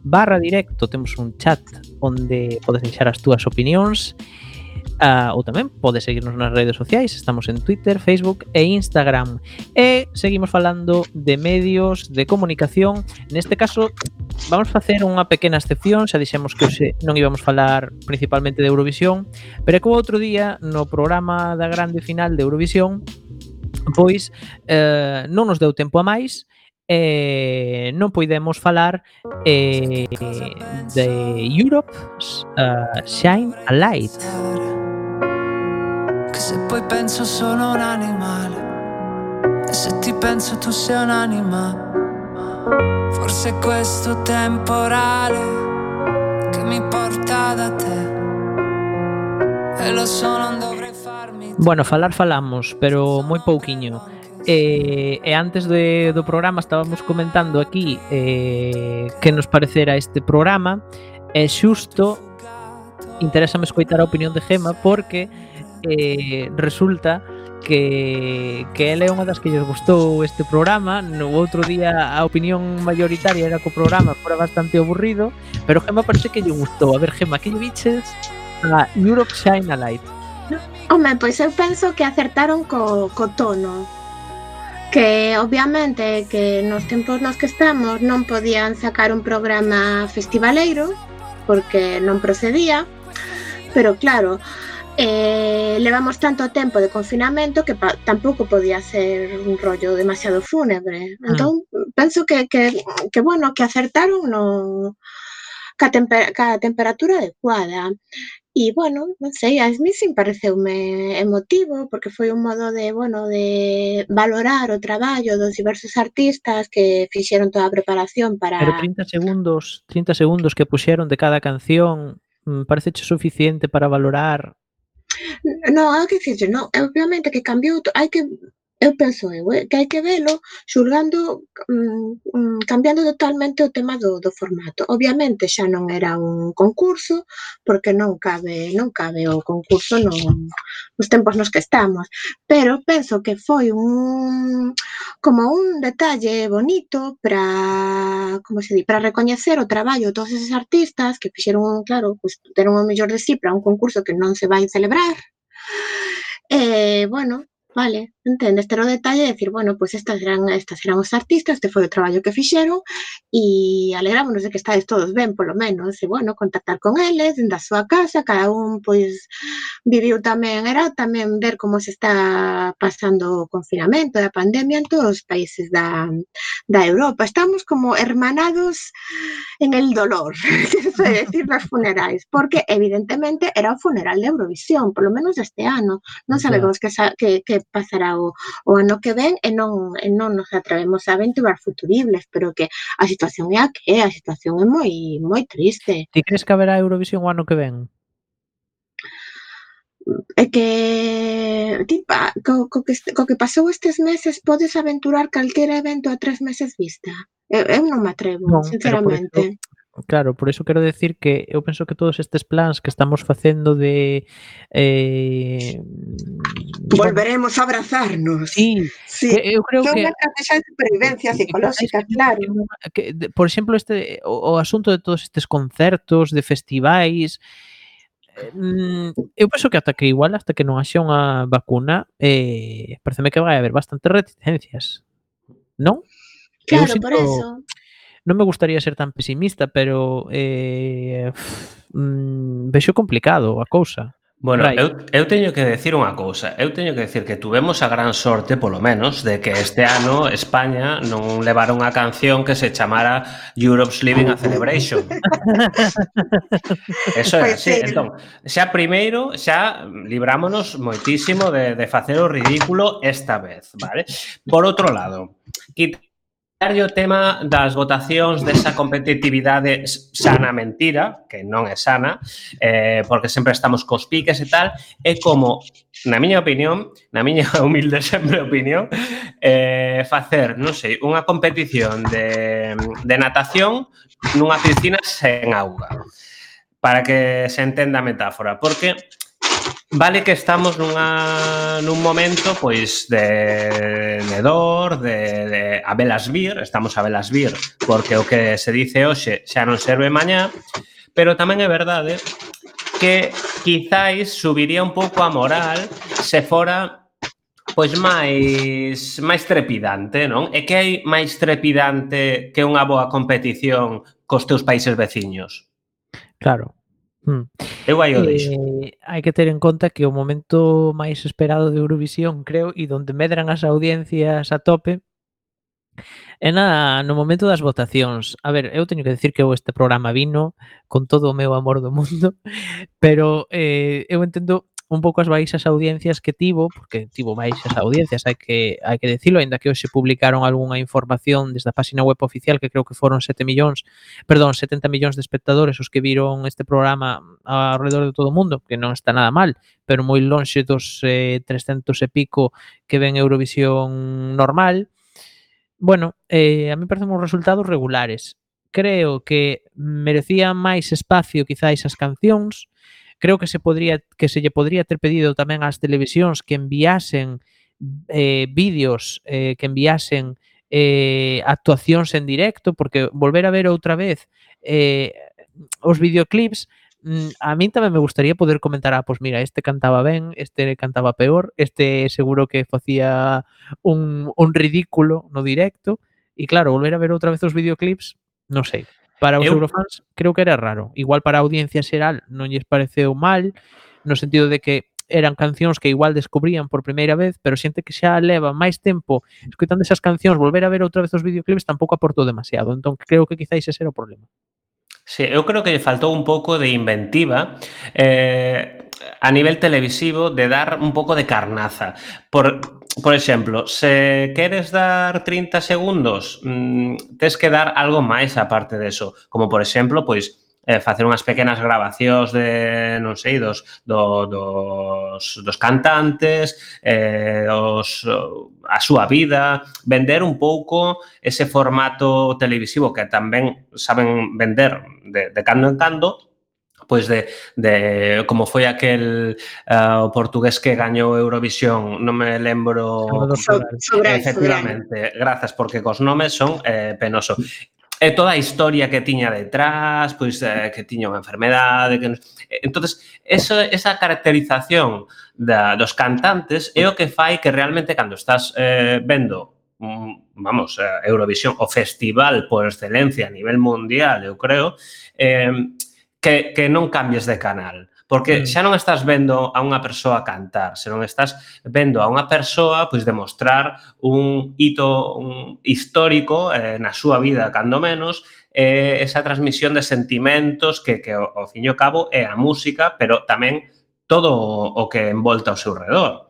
barra directo. Temos un chat onde podes deixar as túas opinións. e Uh, ou tamén pode seguirnos nas redes sociais, estamos en Twitter, Facebook e Instagram. E seguimos falando de medios de comunicación. Neste caso, vamos facer unha pequena excepción, xa dixemos que hoxe non íbamos falar principalmente de Eurovisión, pero como outro día no programa da grande final de Eurovisión, pois eh, non nos deu tempo a máis, eh, non poidemos falar eh, de Europe's uh, Shine a Light Che se poi penso sono un animale E se ti penso tu sei un'anima Forse è questo temporale Che mi porta da te E lo so non dovrei farmi Bueno, falar falamos, pero moi pouquiño. E, e antes de, do programa estábamos comentando aquí eh, que nos parecera este programa e xusto interésame escoitar a opinión de Gema porque eh, resulta que, que ela é unha das que lles gustou este programa. No outro día a opinión mayoritaria era que o programa fora bastante aburrido pero Gema parece que lle gustou. A ver Gema, que lle biches a Europe Shine a Light? Home, pois eu penso que acertaron co, co tono que obviamente que nos tempos nos que estamos non podían sacar un programa festivaleiro porque non procedía, pero claro, eh, levamos tanto tempo de confinamento que pa tampouco podía ser un rollo demasiado fúnebre. Ah. Entón, penso que, que, que, bueno, que acertaron no, ca, temper ca temperatura adecuada. E, bueno, non sei, a mí sin pareceume emotivo, porque foi un modo de, bueno, de valorar o traballo dos diversos artistas que fixeron toda a preparación para... Pero 30 segundos, 30 segundos que puxeron de cada canción, mm, parece suficiente para valorar? No, hai que dicir, non, obviamente que cambiou, hai que eu penso eu, eh, que hai que velo xulgando, mm, mm, cambiando totalmente o tema do, do formato. Obviamente xa non era un concurso, porque non cabe, non cabe o concurso no, nos tempos nos que estamos, pero penso que foi un como un detalle bonito para como se di, para recoñecer o traballo de todos esos artistas que fixeron, claro, pues, deron o mellor de si sí para un concurso que non se vai celebrar, eh, bueno, vale, entendes, ter o detalle de decir, bueno, pues estas eran, estas eran os artistas, este foi o traballo que fixeron e alegrámonos de que estáis todos ben, polo menos, e bueno, contactar con eles, dende a súa casa, cada un, pois, viviu tamén, era tamén ver como se está pasando o confinamento da pandemia en todos os países da, da Europa. Estamos como hermanados en el dolor, quero decir, nos funerais, porque evidentemente era o funeral de Eurovisión, polo menos este ano. Non sabemos que, que, que pasará o, o ano que ven e non, e non nos atrevemos a aventurar futuribles, pero que a situación é a que é, a situación é moi moi triste. Ti crees que haberá Eurovisión o ano que ven? é que tipo, co, co, que co que pasou estes meses podes aventurar calquera evento a tres meses vista. Eu, eu non me atrevo, non, sinceramente. Pero por, Claro, por iso quero decir que eu penso que todos estes plans que estamos facendo de eh mm, volveremos a abrazarnos. Sí, sí. Que eu creo Son que unha estrategia de supervivencia psicolóxica, que, claro. Que, de, por exemplo, este o, o asunto de todos estes concertos, de festivais, eh, mm, eu penso que ata que igual hasta que non haxa unha vacuna eh, pareceme que vai haber bastantes reticencias non? Claro, sinto, por eso non me gustaría ser tan pesimista, pero eh, mm, vexo complicado a cousa. Bueno, right. eu, eu teño que decir unha cousa. Eu teño que decir que tuvemos a gran sorte, polo menos, de que este ano España non levara unha canción que se chamara Europe's Living a Celebration. Eso é pois así. Entón, xa primeiro, xa librámonos moitísimo de, de facer o ridículo esta vez, vale? Por outro lado, quita o tema das votacións desa competitividade sana mentira, que non é sana, eh, porque sempre estamos cos piques e tal, é como, na miña opinión, na miña humilde sempre opinión, eh, facer, non sei, unha competición de, de natación nunha piscina sen auga para que se entenda a metáfora, porque Vale que estamos nunha, nun momento pois de, de dor, de, de a velas vir, estamos a velas vir, porque o que se dice hoxe xa non serve mañá, pero tamén é verdade que quizáis subiría un pouco a moral se fora pois máis máis trepidante, non? E que hai máis trepidante que unha boa competición cos teus países veciños? Claro, Hmm. Eu aí o deixo. Eh, hai que ter en conta que o momento máis esperado de Eurovisión, creo, e onde medran as audiencias a tope, é na, no momento das votacións. A ver, eu teño que decir que eu este programa vino con todo o meu amor do mundo, pero eh, eu entendo un pouco as baixas audiencias que tivo, porque tivo baixas audiencias, hai que hai que decirlo, aínda que hoxe publicaron algunha información desde a páxina web oficial que creo que foron 7 millóns, perdón, 70 millóns de espectadores os que viron este programa alrededor de todo o mundo, que non está nada mal, pero moi lonxe dos eh, 300 e pico que ven Eurovisión normal. Bueno, eh, a mí parecen uns resultados regulares. Creo que merecían máis espacio quizáis as cancións, Creo que se podría que se lle podría ter pedido tamén ás televisións que enviasen eh, vídeos, eh, que enviasen eh, actuacións en directo, porque volver a ver outra vez eh, os videoclips mm, a min tamén me gustaría poder comentar, ah, pois mira, este cantaba ben, este cantaba peor, este seguro que facía un, un ridículo no directo, e claro, volver a ver outra vez os videoclips, non sei. Para os eu... eurofans creo que era raro. Igual para a audiencia xeral non lles pareceu mal, no sentido de que eran cancións que igual descubrían por primeira vez, pero xente que xa leva máis tempo escutando esas cancións, volver a ver outra vez os videoclips tampouco aportou demasiado. Entón creo que quizáis ese era o problema. Sí, eu creo que lle faltou un pouco de inventiva eh, a nivel televisivo de dar un pouco de carnaza. Por, Por exemplo, se queres dar 30 segundos, mm, tes que dar algo máis aparte deso. Como, por exemplo, pois, eh, facer unhas pequenas grabacións de, non sei, dos, do, dos, dos cantantes, eh, os, a súa vida, vender un pouco ese formato televisivo que tamén saben vender de, de cando en cando, pois de, de como foi aquel uh, o portugués que gañou Eurovisión, non me lembro so, so, efectivamente, grazas porque cos nomes son eh, penoso. E toda a historia que tiña detrás, pois eh, que tiña unha enfermedade, que eh, entonces eso, esa caracterización da, dos cantantes é o que fai que realmente cando estás eh, vendo mm, vamos, eh, Eurovisión o festival por excelencia a nivel mundial, eu creo, eh, que, que non cambies de canal. Porque mm. xa non estás vendo a unha persoa cantar, senón estás vendo a unha persoa pois demostrar un hito un histórico eh, na súa vida, cando menos, eh, esa transmisión de sentimentos que, que ao, ao fin e ao cabo é a música, pero tamén todo o, o que envolta ao seu redor.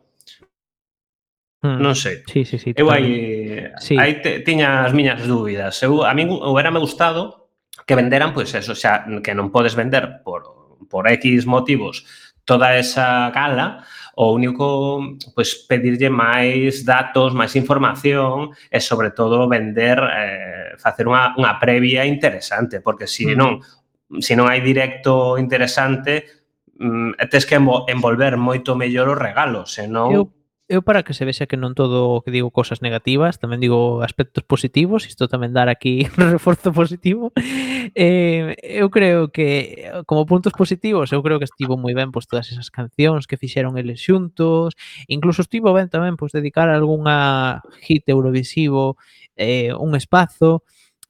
Hmm. Non sei. Sí, sí, sí, eu aí, sí. aí te, tiña as miñas dúbidas. Eu, a mí hubiera me gustado que venderan, pois pues eso, xa que non podes vender por, por X motivos toda esa gala, o único, pois, pues, pedirlle máis datos, máis información e, sobre todo, vender, eh, facer unha, unha previa interesante, porque se si mm. non, se si non hai directo interesante, mm, tes que envolver moito mellor os regalos, senón... Eu eu para que se vexa que non todo o que digo cosas negativas, tamén digo aspectos positivos, isto tamén dar aquí un reforzo positivo. Eh, eu creo que como puntos positivos, eu creo que estivo moi ben pois todas esas cancións que fixeron eles xuntos, incluso estivo ben tamén pois dedicar algunha hit eurovisivo eh, un espazo,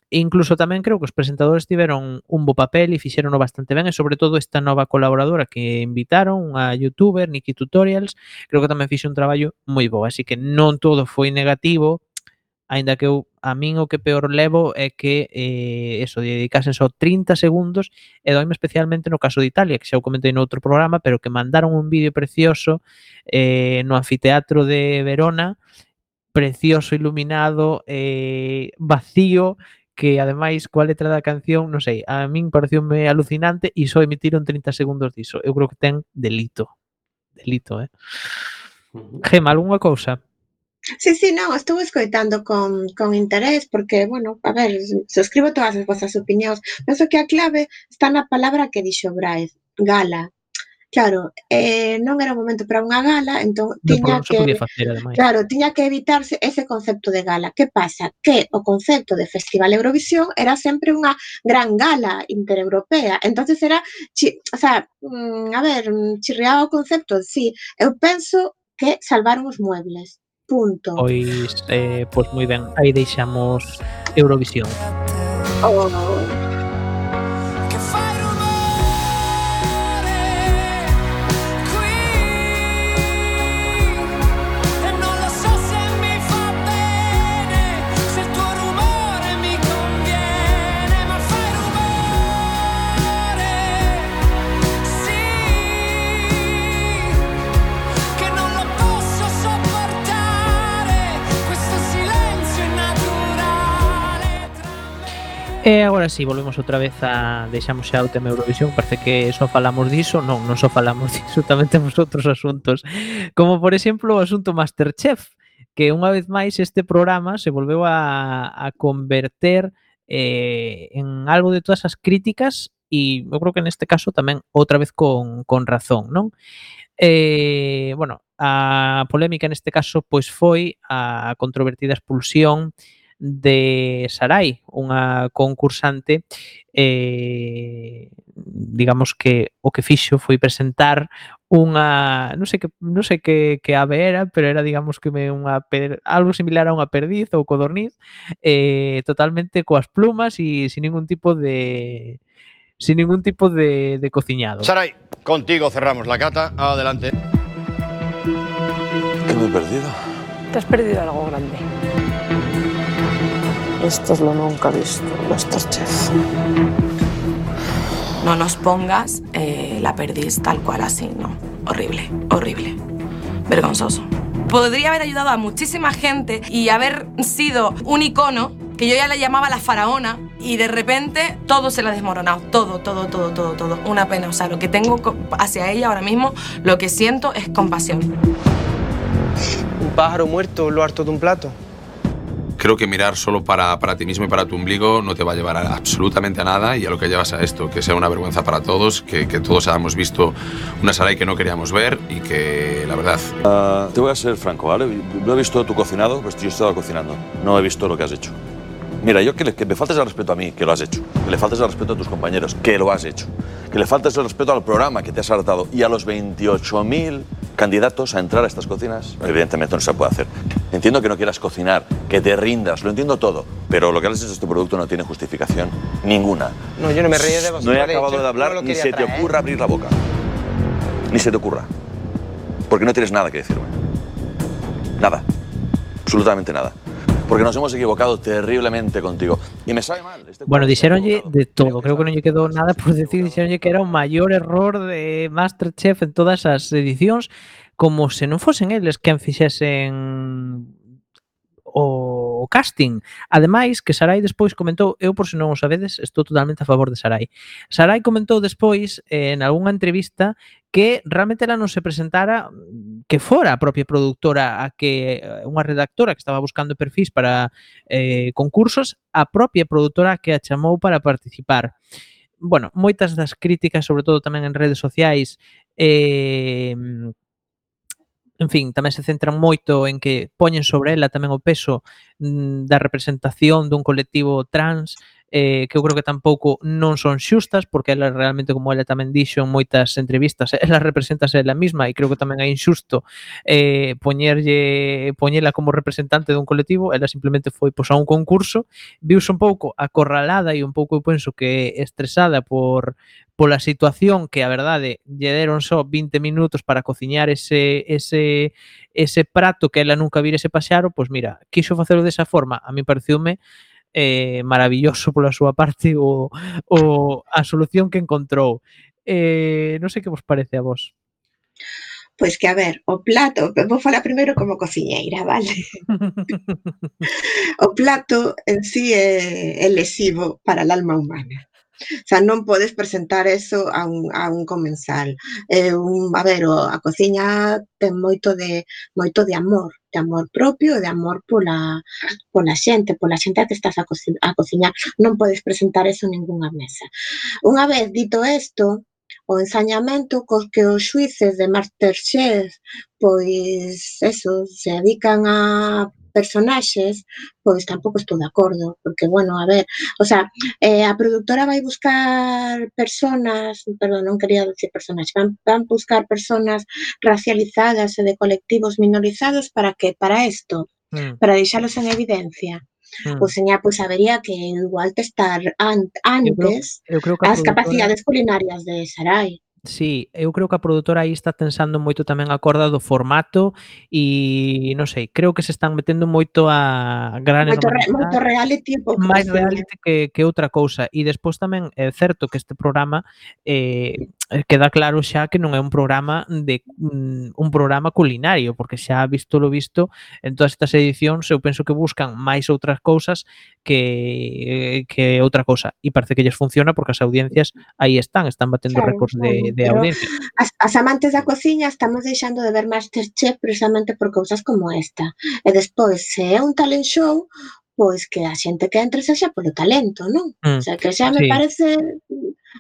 E incluso tamén creo que os presentadores tiveron un bo papel e fixeron bastante ben e sobre todo esta nova colaboradora que invitaron a youtuber Nikki Tutorials creo que tamén fixe un traballo moi bo. Así que non todo foi negativo aínda que eu a min o que peor levo é que eh, eso, dedicasen só 30 segundos e doime especialmente no caso de Italia, que xa o comentei no outro programa, pero que mandaron un vídeo precioso eh, no anfiteatro de Verona, precioso, iluminado, eh, vacío, que ademais coa letra da canción, non sei, a min pareceume alucinante e só emitiron 30 segundos diso. Eu creo que ten delito. Delito, eh? Gema, algunha cousa? Sí, sí, non, estou escoitando con, con interés porque, bueno, a ver, suscribo todas as vosas opinións. Penso que a clave está na palabra que dixo Braez, gala, Claro, eh, non era o momento para unha gala, entón tiña no, que facer, ademais. Claro, tiña que evitarse ese concepto de gala. Que pasa? Que o concepto de Festival Eurovisión era sempre unha gran gala intereuropea. Entonces era, chi, o sea, mm, a ver, mm, chirriaba o concepto, sí, eu penso que salvaron os muebles. Punto. Pois, eh, pois moi ben, aí deixamos Eurovisión. Oh. E agora sí, volvemos outra vez a deixamos xa o tema Eurovisión, parece que só falamos diso, non, non só falamos diso, tamén temos outros asuntos, como por exemplo o asunto Masterchef, que unha vez máis este programa se volveu a, a converter eh, en algo de todas as críticas e eu creo que neste caso tamén outra vez con, con razón, non? Eh, bueno, a polémica neste caso pois foi a controvertida expulsión de Sarai, unha concursante eh, digamos que o que fixo foi presentar unha, non sei que non sei que que ave era, pero era digamos que me unha per, algo similar a unha perdiz ou codorniz, eh totalmente coas plumas e sin ningún tipo de sin ningún tipo de de cociñado. Sarai, contigo cerramos la cata, adelante. ¿Qué me he perdido? Te has perdido algo grande. Esto es lo nunca visto, Masterchef. No nos pongas eh, la perdiz tal cual así, no. Horrible, horrible. Vergonzoso. Podría haber ayudado a muchísima gente y haber sido un icono que yo ya le llamaba la faraona y de repente todo se le ha desmoronado. Todo, todo, todo, todo, todo. Una pena. O sea, lo que tengo hacia ella ahora mismo, lo que siento es compasión. Un pájaro muerto lo harto de un plato. Creo que mirar solo para, para ti mismo y para tu ombligo no te va a llevar a absolutamente a nada y a lo que llevas a esto, que sea una vergüenza para todos, que, que todos hayamos visto una Saray que no queríamos ver y que, la verdad, Ah, te voy a ser franco, ¿vale? Lo he visto tu cocinado, pues yo estaba cocinando. No he visto lo que has hecho. Mira, yo que, le- que me faltes el respeto a mí, que lo has hecho. Que le faltes el respeto a tus compañeros, que lo has hecho. Que le faltes el respeto al programa que te has hartado y a los 28.000 candidatos a entrar a estas cocinas, evidentemente no se puede hacer. Entiendo que no quieras cocinar, que te rindas, lo entiendo todo, pero lo que has hecho este producto no tiene justificación ninguna. No, yo no me reí de vosotros. No he acabado de hablar, no ni se te ocurra abrir la boca. Ni se te ocurra. Porque no tienes nada que decirme. Nada. Absolutamente nada. porque nos hemos equivocado terriblemente contigo. Y me sabe mal. Este bueno, dixeronlle de todo, creo que non lle quedou nada por decir, dixeronlle que era o maior error de Masterchef en todas as edicións, como se non fosen eles quen fixesen o casting. Ademais, que Sarai despois comentou, eu por se non o sabedes, estou totalmente a favor de Sarai. Sarai comentou despois eh, en algunha entrevista que realmente ela non se presentara mm, que fora a propia productora a que eh, unha redactora que estaba buscando perfis para eh, concursos, a propia produtora que a chamou para participar. Bueno, moitas das críticas, sobre todo tamén en redes sociais, eh, en fin, tamén se centran moito en que poñen sobre ela tamén o peso mm, da representación dun colectivo trans, eh, que eu creo que tampouco non son xustas, porque ela realmente, como ela tamén dixo en moitas entrevistas, ela representase ela mesma e creo que tamén é inxusto eh, poñerlle, poñela como representante dun colectivo, ela simplemente foi pois, a un concurso, viuse un pouco acorralada e un pouco, eu penso, que estresada por, pola situación que a verdade lle deron só 20 minutos para cociñar ese ese ese prato que ela nunca vira ese paxaro, pois mira, quixo facelo desa forma, a mí pareciume eh, maravilloso pola súa parte o, o a solución que encontrou. Eh, non sei que vos parece a vos. Pois que, a ver, o plato, vou falar primeiro como cociñeira, vale? o plato en sí é, é lesivo para a alma humana xa non podes presentar eso a un, a un comensal. É un, a ver, a cociña ten moito de moito de amor, de amor propio e de amor pola, pola xente, pola xente a que estás a, coci a cociñar. Non podes presentar eso en ningunha mesa. Unha vez dito isto, o ensañamento cos que os xuices de Masterchef pois eso, se dedican a personaxes, pois tampouco estou de acordo, porque, bueno, a ver, o sea, eh, a productora vai buscar personas, perdón, non quería dicir personas, van, van buscar personas racializadas e de colectivos minorizados para que, para isto, mm. para deixalos en evidencia. Mm. Pois, señá, pois habería que igual testar an antes eu creo, eu creo que as capacidades culinarias de Sarai. Sí, eu creo que a produtora aí está tensando moito tamén a corda do formato e non sei, creo que se están metendo moito a gran moito, re, moito reality máis reality. que, que outra cousa. E despois tamén é certo que este programa eh, Eh, queda claro xa que non é un programa de mm, un programa culinario, porque xa visto lo visto en todas estas edicións eu penso que buscan máis outras cousas que eh, que outra cousa e parece que lles funciona porque as audiencias aí están, están batendo claro, récords de, de audiencia. As, as amantes da cociña estamos deixando de ver Masterchef precisamente por cousas como esta. E despois, se é un talent show, pois que a xente que entre sexa polo talento, non? Mm. O sea, que xa me sí. parece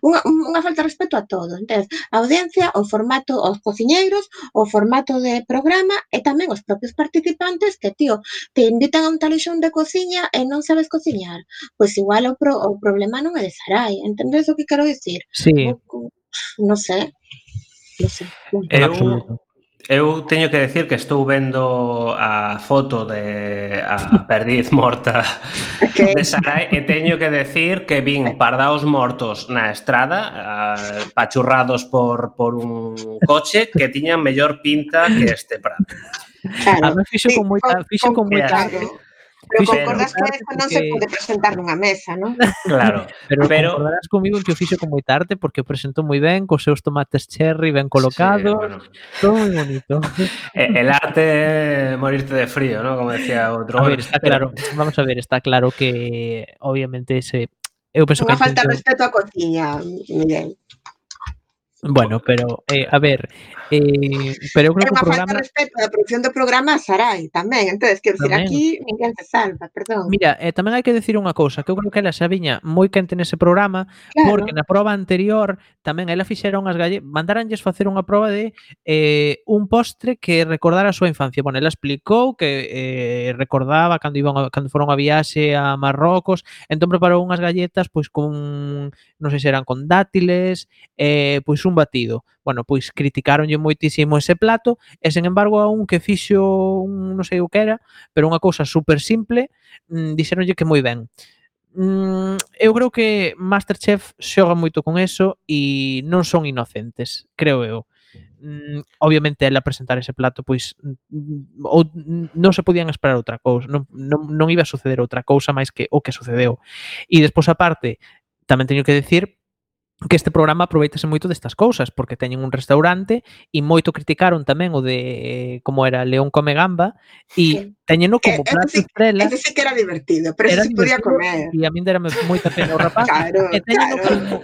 unha, unha falta de respeto a todo. Entón, a audiencia, o formato, os cociñeiros, o formato de programa e tamén os propios participantes que, tío, te invitan a un talixón de cociña e non sabes cociñar. Pois igual o, pro, o problema non é de Sarai, entendes o que quero dicir? Sí. O, non sei. Non sei. Eu, Eu teño que decir que estou vendo a foto de a perdiz morta de Sarai e teño que decir que vin pardaos mortos na estrada, a, pachurrados por, por un coche que tiñan mellor pinta que este prato. Claro. Además, fixo con moita, fixo con moita, Pero concordas pero, que eso non porque... se pode presentar nunha mesa, non? Claro, pero, pero concordarás comigo que o fixo con moita arte porque o presentou moi ben, cos seus tomates cherry ben colocados, sí, bueno. todo moi bonito. El arte é morirte de frío, ¿no? Como decía outro. A ver, está claro, vamos a ver, está claro que obviamente ese eu penso Unha que falta intento... respeto a cociña, Miguel. Bueno, pero eh, a ver, Eh, pero eu creo é que o programa... falta respeto da producción do programa Sarai tamén, entonces quero dicir aquí ninguén se salva, perdón. Mira, eh, tamén hai que decir unha cousa, que eu creo que ela xa viña moi quente nese programa, claro. porque na proba anterior tamén ela fixera unhas galle... mandaranlles facer unha proba de eh, un postre que recordara a súa infancia. Bueno, ela explicou que eh, recordaba cando, iban a, cando foron a viaxe a Marrocos, entón preparou unhas galletas pois con, non sei se eran con dátiles, eh, pois un batido bueno, pois criticaronlle moitísimo ese plato e sen embargo a un que fixo un non sei o que era, pero unha cousa super simple, mm, dixeronlle que moi ben. Mm, eu creo que Masterchef xoga moito con eso e non son inocentes, creo eu mm, obviamente ela presentar ese plato pois mm, ou mm, non se podían esperar outra cousa, non, non, non iba a suceder outra cousa máis que o que sucedeu. E despois aparte, tamén teño que decir que este programa aproveitase moito destas cousas, porque teñen un restaurante e moito criticaron tamén o de eh, como era León come gamba e teñeno como eh, plato sí, estrela. Ese sí que era divertido, pero era se podía comer. E a min derame moita pena o rapaz. claro, e teñeno claro. como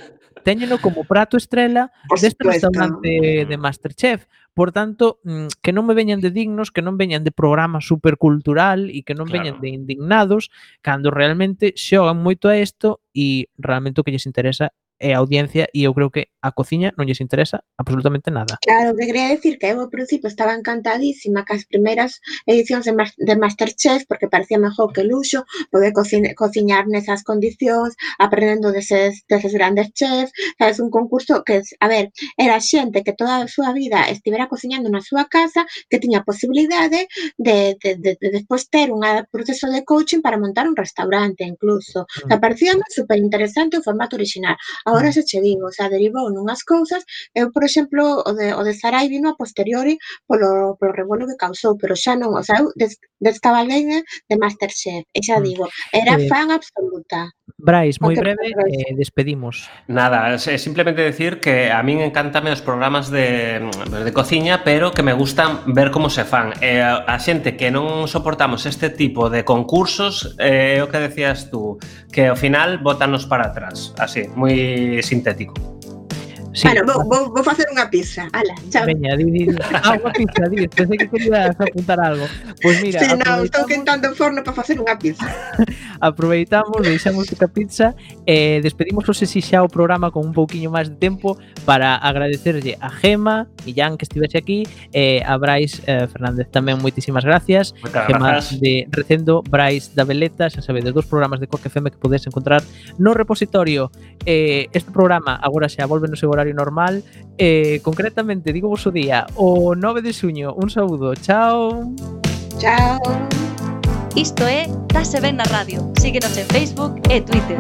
teñeno como prato estrela Por deste supuesto. restaurante de Masterchef. Por tanto, mm, que non me veñan de dignos, que non veñan de programa supercultural e que non claro. veñan de indignados, cando realmente xogan moito a isto e realmente o que lles interesa e a audiencia e eu creo que a cociña non lles interesa absolutamente nada. Claro, que quería decir que eu ao principio estaba encantadísima cas primeiras edicións de, de Masterchef porque parecía mejor que luxo poder cociñar, cociñar nesas condicións aprendendo deses, deses grandes chefs sabes, un concurso que, a ver era xente que toda a súa vida estivera cociñando na súa casa que tiña posibilidade de, de, de, de despois ter un proceso de coaching para montar un restaurante incluso. O sea, mm. parecía super interesante o formato original. A Agora xa che digo, xa derivou nunhas cousas. Eu, por exemplo, o de, o de Sarai vino a posteriori polo, polo revuelo que causou, pero xa non, o sea, eu des, descabaleime de Masterchef, e xa mm. digo, era fan absoluta. Brais, moi breve, eh, despedimos. Nada, simplemente decir que a min encantame os programas de, de cociña, pero que me gustan ver como se fan. Eh, a xente que non soportamos este tipo de concursos, é eh, o que decías tú, que ao final botanos para atrás, así, moi sintético. Sí. Bueno, vou, vou, vou facer unha pizza. Ala, chao. Veña, di, di. Ah, unha pizza, di. Pensei que querías apuntar algo. Pois pues mira... Sí, no, estou quentando o forno para facer unha pizza. aproveitamos, deixamos esta pizza e eh, despedimos hoxe si xa o programa con un pouquiño máis de tempo para agradecerlle a Gema, e Jan que estivese aquí, e eh, a Brais eh, Fernández tamén moitísimas gracias. Moitas Gema gracias. de Recendo, Brais da Veleta, xa sabedes, dos programas de Coque FM que podes encontrar no repositorio. Eh, este programa agora xa volve no seu horario horario normal. Eh, concretamente, digo vos o día, o 9 de suño. Un saúdo. Chao. Chao. Isto é Tase Ben na Radio. Síguenos en Facebook e Twitter.